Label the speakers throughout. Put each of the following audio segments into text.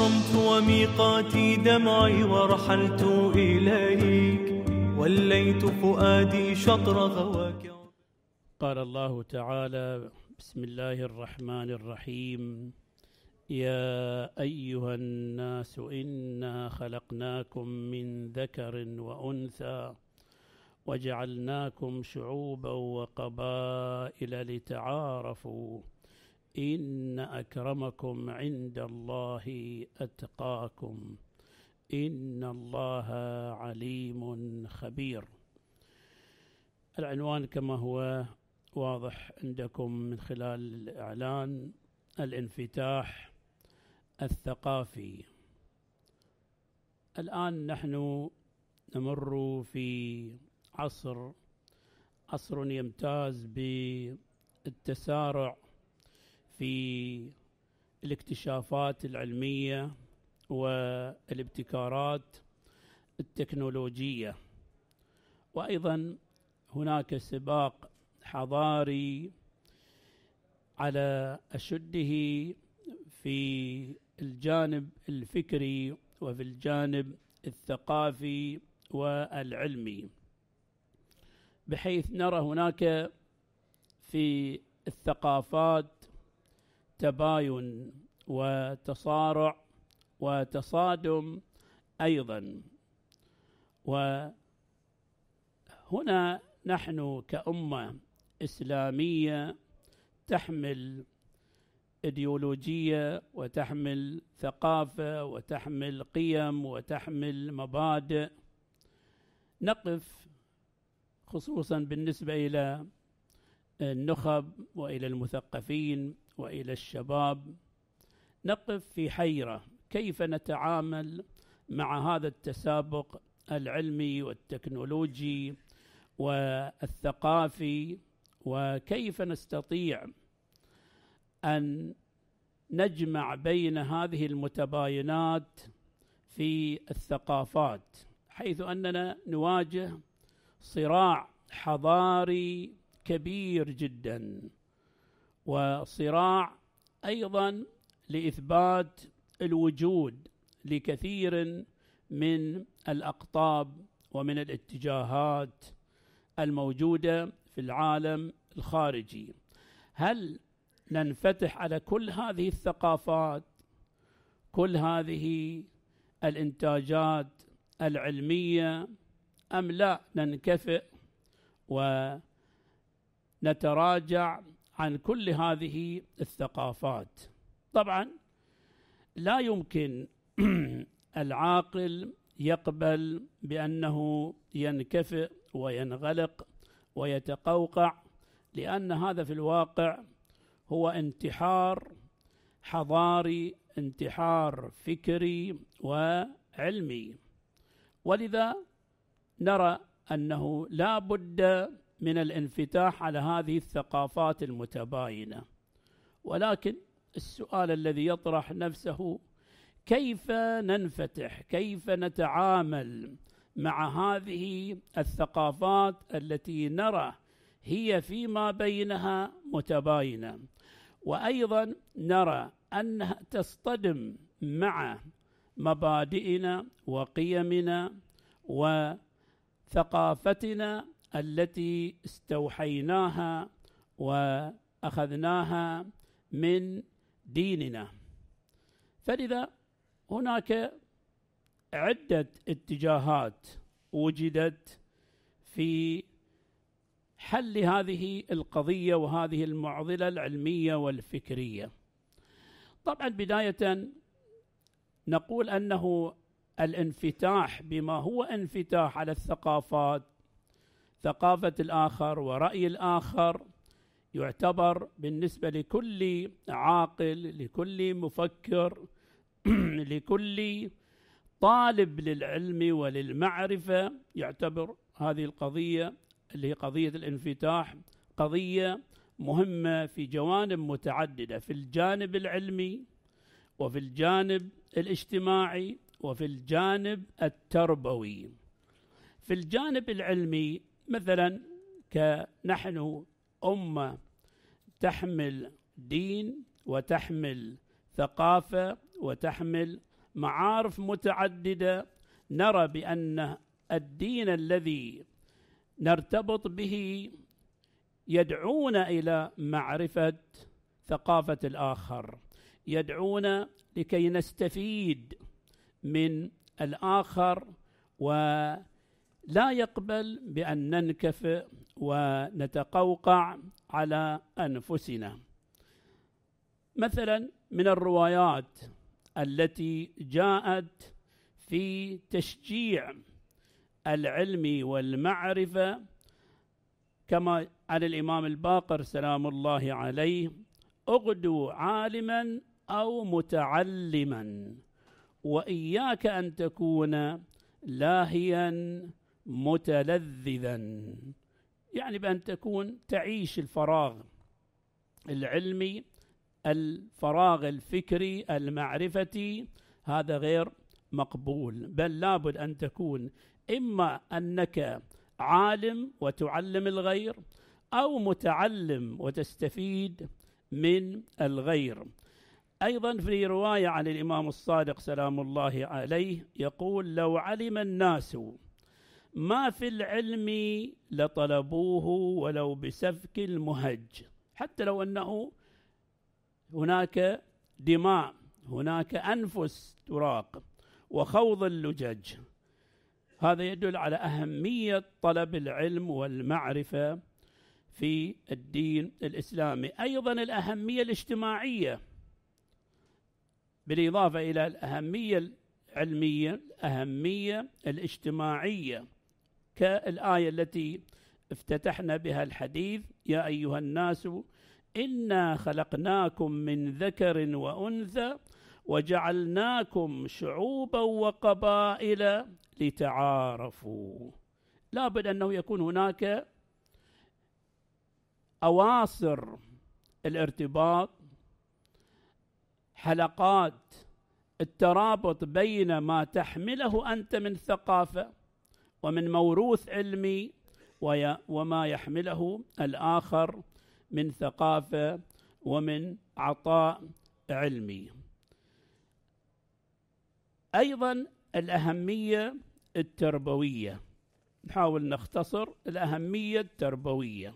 Speaker 1: صرمت وميقاتي دمعي ورحلت إليك وليت فؤادي شطر غواك قال الله تعالى بسم الله الرحمن الرحيم يا أيها الناس إنا خلقناكم من ذكر وأنثى وجعلناكم شعوبا وقبائل لتعارفوا إن أكرمكم عند الله أتقاكم إن الله عليم خبير
Speaker 2: العنوان كما هو واضح عندكم من خلال الإعلان الانفتاح الثقافي الآن نحن نمر في عصر عصر يمتاز بالتسارع في الاكتشافات العلمية والابتكارات التكنولوجية وأيضا هناك سباق حضاري على أشده في الجانب الفكري وفي الجانب الثقافي والعلمي بحيث نرى هناك في الثقافات تباين وتصارع وتصادم أيضا وهنا نحن كأمة إسلامية تحمل إيديولوجية وتحمل ثقافة وتحمل قيم وتحمل مبادئ نقف خصوصا بالنسبة إلى النخب وإلى المثقفين والى الشباب نقف في حيره كيف نتعامل مع هذا التسابق العلمي والتكنولوجي والثقافي وكيف نستطيع ان نجمع بين هذه المتباينات في الثقافات حيث اننا نواجه صراع حضاري كبير جدا وصراع أيضا لإثبات الوجود لكثير من الأقطاب ومن الاتجاهات الموجودة في العالم الخارجي هل ننفتح على كل هذه الثقافات كل هذه الانتاجات العلميه ام لا ننكفئ ونتراجع عن كل هذه الثقافات طبعا لا يمكن العاقل يقبل بأنه ينكفئ وينغلق ويتقوقع لأن هذا في الواقع هو انتحار حضاري انتحار فكري وعلمي ولذا نرى أنه لا بد من الانفتاح على هذه الثقافات المتباينه ولكن السؤال الذي يطرح نفسه كيف ننفتح كيف نتعامل مع هذه الثقافات التي نرى هي فيما بينها متباينه وايضا نرى انها تصطدم مع مبادئنا وقيمنا وثقافتنا التي استوحيناها واخذناها من ديننا فلذا هناك عده اتجاهات وجدت في حل هذه القضيه وهذه المعضله العلميه والفكريه طبعا بدايه نقول انه الانفتاح بما هو انفتاح على الثقافات ثقافة الآخر ورأي الآخر يعتبر بالنسبة لكل عاقل لكل مفكر لكل طالب للعلم وللمعرفة يعتبر هذه القضية اللي هي قضية الانفتاح قضية مهمة في جوانب متعددة في الجانب العلمي وفي الجانب الاجتماعي وفي الجانب التربوي في الجانب العلمي مثلا كنحن أمة تحمل دين وتحمل ثقافة وتحمل معارف متعددة نرى بأن الدين الذي نرتبط به يدعونا إلى معرفة ثقافة الآخر يدعونا لكي نستفيد من الآخر و لا يقبل بأن ننكفئ ونتقوقع على أنفسنا مثلا من الروايات التي جاءت في تشجيع العلم والمعرفة كما عن الإمام الباقر سلام الله عليه اغدو عالما أو متعلما وإياك أن تكون لاهيا متلذذا يعني بأن تكون تعيش الفراغ العلمي الفراغ الفكري المعرفتي هذا غير مقبول بل لابد أن تكون إما أنك عالم وتعلم الغير أو متعلم وتستفيد من الغير أيضا في رواية عن الإمام الصادق سلام الله عليه يقول لو علم الناس ما في العلم لطلبوه ولو بسفك المهج حتى لو أنه هناك دماء هناك أنفس تراق وخوض اللجج هذا يدل على أهمية طلب العلم والمعرفة في الدين الإسلامي أيضا الأهمية الاجتماعية بالإضافة إلى الأهمية العلمية الأهمية الاجتماعية كالآية التي افتتحنا بها الحديث يا أيها الناس إنا خلقناكم من ذكر وأنثى وجعلناكم شعوبا وقبائل لتعارفوا لابد أنه يكون هناك أواصر الارتباط حلقات الترابط بين ما تحمله أنت من ثقافة ومن موروث علمي وما يحمله الآخر من ثقافة ومن عطاء علمي أيضا الأهمية التربوية نحاول نختصر الأهمية التربوية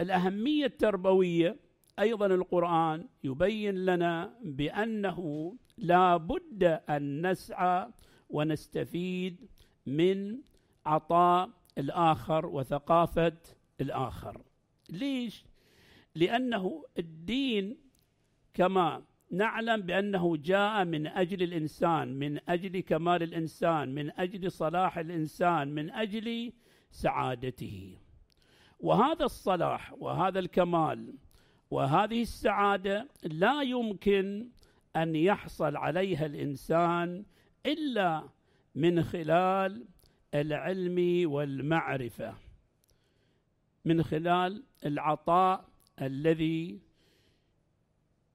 Speaker 2: الأهمية التربوية أيضا القرآن يبين لنا بأنه لا بد أن نسعى ونستفيد من عطاء الآخر وثقافة الآخر ليش؟ لأنه الدين كما نعلم بأنه جاء من أجل الإنسان من أجل كمال الإنسان من أجل صلاح الإنسان من أجل سعادته وهذا الصلاح وهذا الكمال وهذه السعادة لا يمكن أن يحصل عليها الإنسان إلا من خلال العلم والمعرفة من خلال العطاء الذي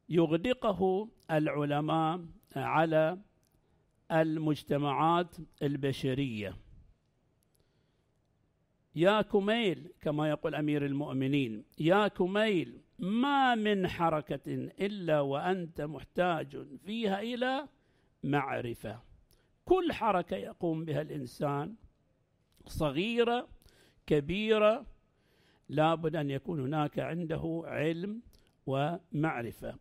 Speaker 2: يغدقه العلماء على المجتمعات البشرية يا كميل كما يقول أمير المؤمنين يا كميل ما من حركة إلا وأنت محتاج فيها إلى معرفة كل حركة يقوم بها الإنسان صغيرة كبيرة لابد أن يكون هناك عنده علم ومعرفة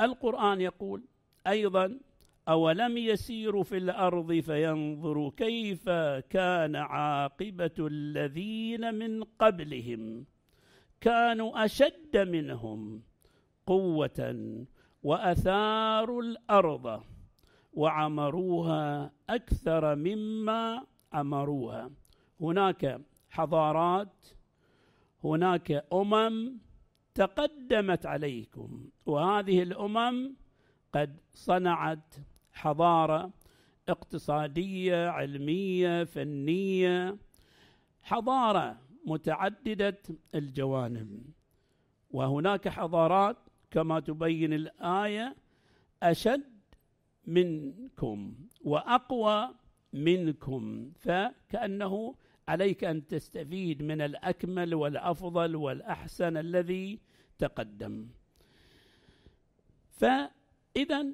Speaker 2: القرآن يقول أيضا أولم يسيروا في الأرض فينظروا كيف كان عاقبة الذين من قبلهم كانوا أشد منهم قوة وأثاروا الأرض وعمروها أكثر مما عمروها هناك حضارات هناك أمم تقدمت عليكم وهذه الأمم قد صنعت حضارة اقتصادية علمية فنية حضارة متعددة الجوانب وهناك حضارات كما تبين الآية أشد منكم وأقوى منكم فكأنه عليك أن تستفيد من الأكمل والأفضل والأحسن الذي تقدم فإذا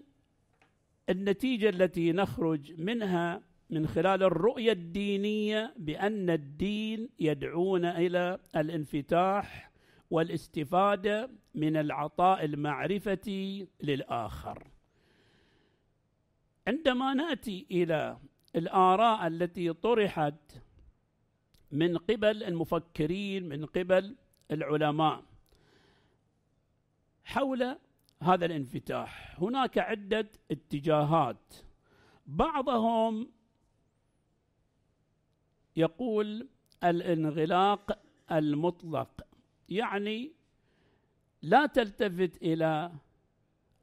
Speaker 2: النتيجة التي نخرج منها من خلال الرؤية الدينية بأن الدين يدعونا إلى الانفتاح والاستفادة من العطاء المعرفة للآخر عندما ناتي الى الاراء التي طرحت من قبل المفكرين من قبل العلماء حول هذا الانفتاح هناك عده اتجاهات بعضهم يقول الانغلاق المطلق يعني لا تلتفت الى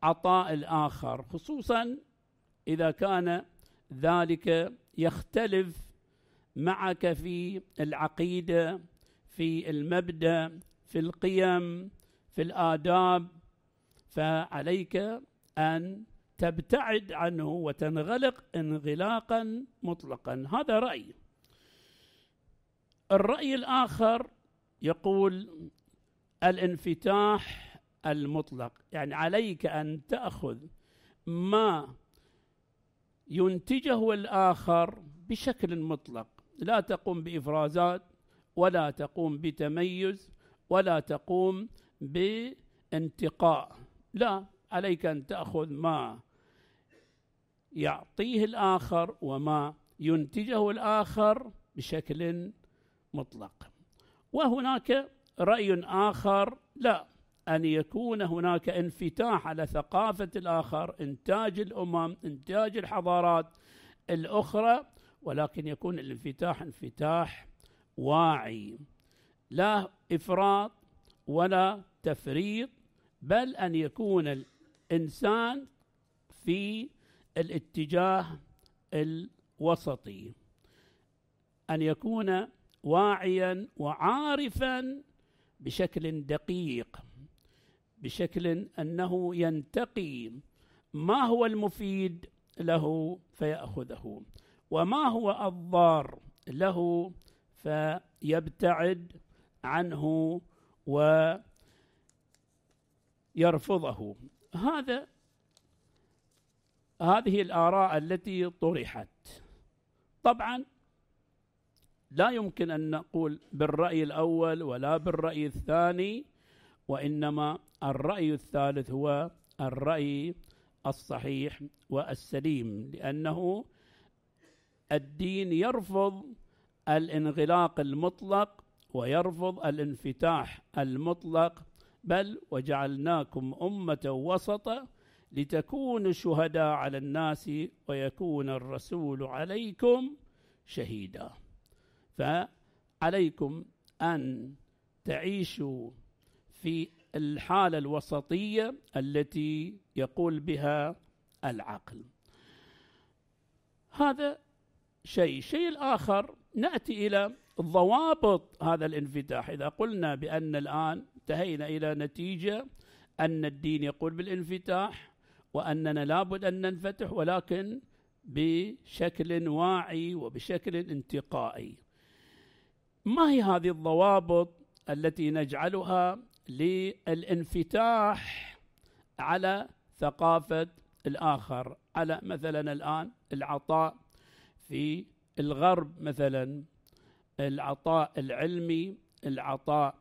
Speaker 2: عطاء الاخر خصوصا إذا كان ذلك يختلف معك في العقيدة في المبدأ في القيم في الآداب فعليك أن تبتعد عنه وتنغلق انغلاقا مطلقا هذا رأي الرأي الآخر يقول الانفتاح المطلق يعني عليك أن تأخذ ما ينتجه الآخر بشكل مطلق لا تقوم بإفرازات ولا تقوم بتميز ولا تقوم بانتقاء لا عليك أن تأخذ ما يعطيه الآخر وما ينتجه الآخر بشكل مطلق وهناك رأي آخر لا أن يكون هناك انفتاح على ثقافة الآخر إنتاج الأمم إنتاج الحضارات الأخرى ولكن يكون الانفتاح انفتاح واعي لا إفراط ولا تفريط بل أن يكون الإنسان في الاتجاه الوسطي أن يكون واعيا وعارفا بشكل دقيق بشكل أنه ينتقي ما هو المفيد له فيأخذه وما هو الضار له فيبتعد عنه ويرفضه هذا هذه الآراء التي طرحت طبعا لا يمكن أن نقول بالرأي الأول ولا بالرأي الثاني وإنما الرأي الثالث هو الرأي الصحيح والسليم لأنه الدين يرفض الانغلاق المطلق ويرفض الانفتاح المطلق بل وجعلناكم أمة وسطا لتكونوا شهداء على الناس ويكون الرسول عليكم شهيدا فعليكم أن تعيشوا في الحالة الوسطية التي يقول بها العقل هذا شيء الشيء الآخر نأتي إلى ضوابط هذا الانفتاح إذا قلنا بأن الآن انتهينا إلى نتيجة أن الدين يقول بالانفتاح وأننا لابد أن ننفتح ولكن بشكل واعي وبشكل انتقائي ما هي هذه الضوابط التي نجعلها للانفتاح على ثقافة الآخر على مثلا الآن العطاء في الغرب مثلا العطاء العلمي العطاء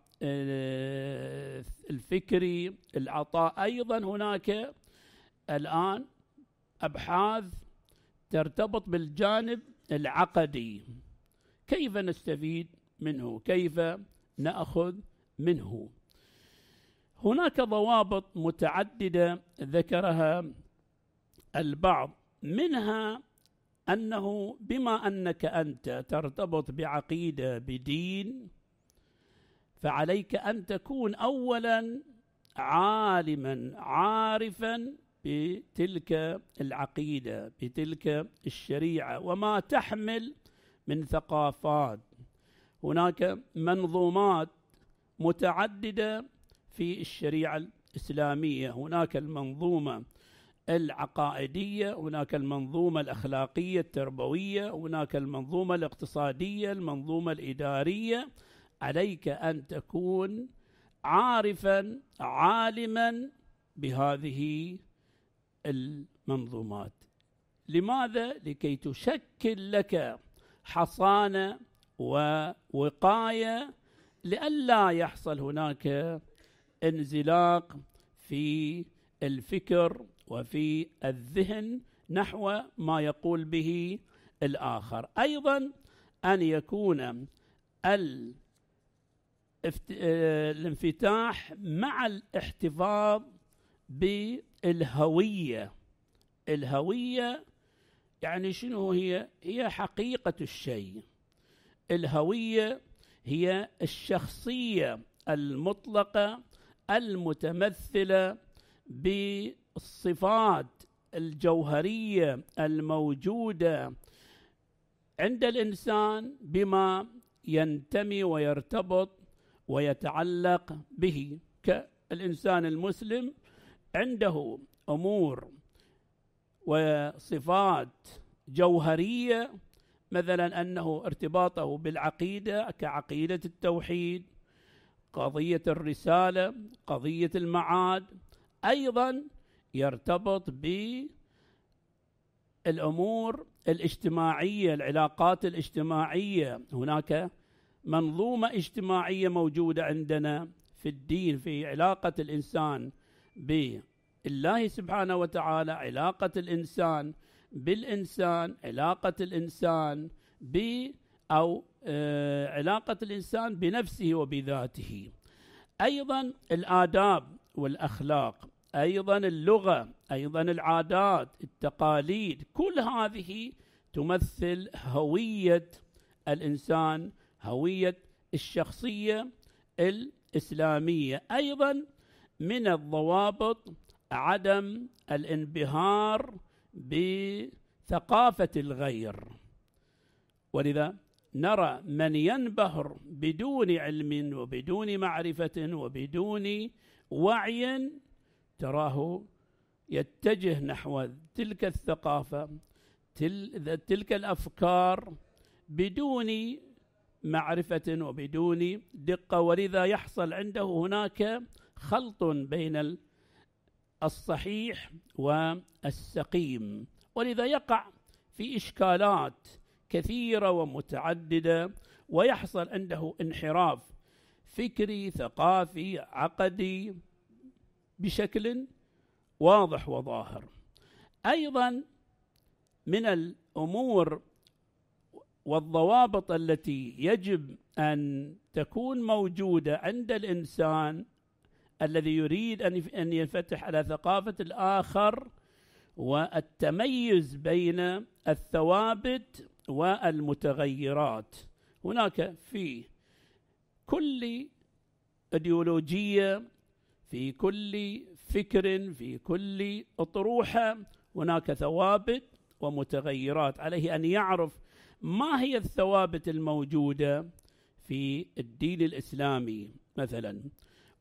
Speaker 2: الفكري العطاء أيضا هناك الآن أبحاث ترتبط بالجانب العقدي كيف نستفيد منه كيف نأخذ منه هناك ضوابط متعددة ذكرها البعض منها أنه بما أنك أنت ترتبط بعقيدة بدين فعليك أن تكون أولا عالما عارفا بتلك العقيدة بتلك الشريعة وما تحمل من ثقافات هناك منظومات متعددة في الشريعة الإسلامية هناك المنظومة العقائدية هناك المنظومة الأخلاقية التربوية هناك المنظومة الاقتصادية المنظومة الإدارية عليك أن تكون عارفا عالما بهذه المنظومات لماذا؟ لكي تشكل لك حصانة ووقاية لئلا يحصل هناك انزلاق في الفكر وفي الذهن نحو ما يقول به الآخر أيضا أن يكون آه، الانفتاح مع الاحتفاظ بالهوية الهوية يعني شنو هي؟ هي حقيقة الشيء الهوية هي الشخصية المطلقة المتمثلة بالصفات الجوهرية الموجودة عند الإنسان بما ينتمي ويرتبط ويتعلق به كالإنسان المسلم عنده أمور وصفات جوهرية مثلا أنه ارتباطه بالعقيدة كعقيدة التوحيد قضية الرسالة قضية المعاد أيضا يرتبط بالأمور الاجتماعية العلاقات الاجتماعية هناك منظومة اجتماعية موجودة عندنا في الدين في علاقة الإنسان بالله سبحانه وتعالى علاقة الإنسان بالإنسان علاقة الإنسان ب أو آه، علاقة الإنسان بنفسه وبذاته أيضا الآداب والأخلاق أيضا اللغة أيضا العادات التقاليد كل هذه تمثل هوية الإنسان هوية الشخصية الإسلامية أيضا من الضوابط عدم الانبهار بثقافة الغير ولذا نرى من ينبهر بدون علم وبدون معرفة وبدون وعي تراه يتجه نحو تلك الثقافة تلك الأفكار بدون معرفة وبدون دقة ولذا يحصل عنده هناك خلط بين الصحيح والسقيم ولذا يقع في إشكالات كثيرة ومتعددة ويحصل عنده انحراف فكري ثقافي عقدي بشكل واضح وظاهر أيضا من الأمور والضوابط التي يجب أن تكون موجودة عند الإنسان الذي يريد أن ينفتح على ثقافة الآخر والتميز بين الثوابت والمتغيرات هناك في كل ايديولوجيه في كل فكر في كل اطروحه هناك ثوابت ومتغيرات عليه ان يعرف ما هي الثوابت الموجوده في الدين الاسلامي مثلا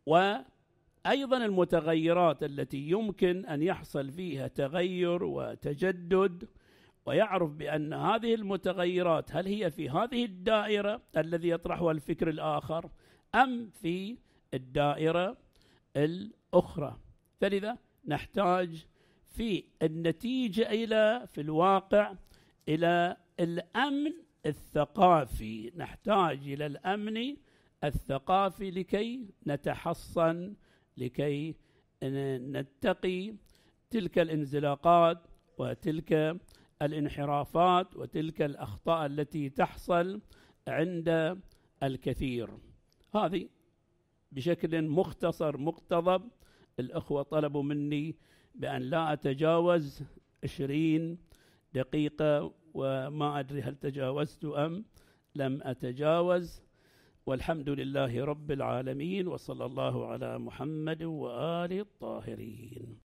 Speaker 2: وايضا المتغيرات التي يمكن ان يحصل فيها تغير وتجدد ويعرف بأن هذه المتغيرات هل هي في هذه الدائرة الذي يطرحها الفكر الآخر أم في الدائرة الأخرى فلذا نحتاج في النتيجة إلى في الواقع إلى الأمن الثقافي نحتاج إلى الأمن الثقافي لكي نتحصن لكي نتقي تلك الانزلاقات وتلك الانحرافات وتلك الأخطاء التي تحصل عند الكثير هذه بشكل مختصر مقتضب الأخوة طلبوا مني بأن لا أتجاوز 20 دقيقة وما أدري هل تجاوزت أم لم أتجاوز والحمد لله رب العالمين وصلى الله على محمد وآل الطاهرين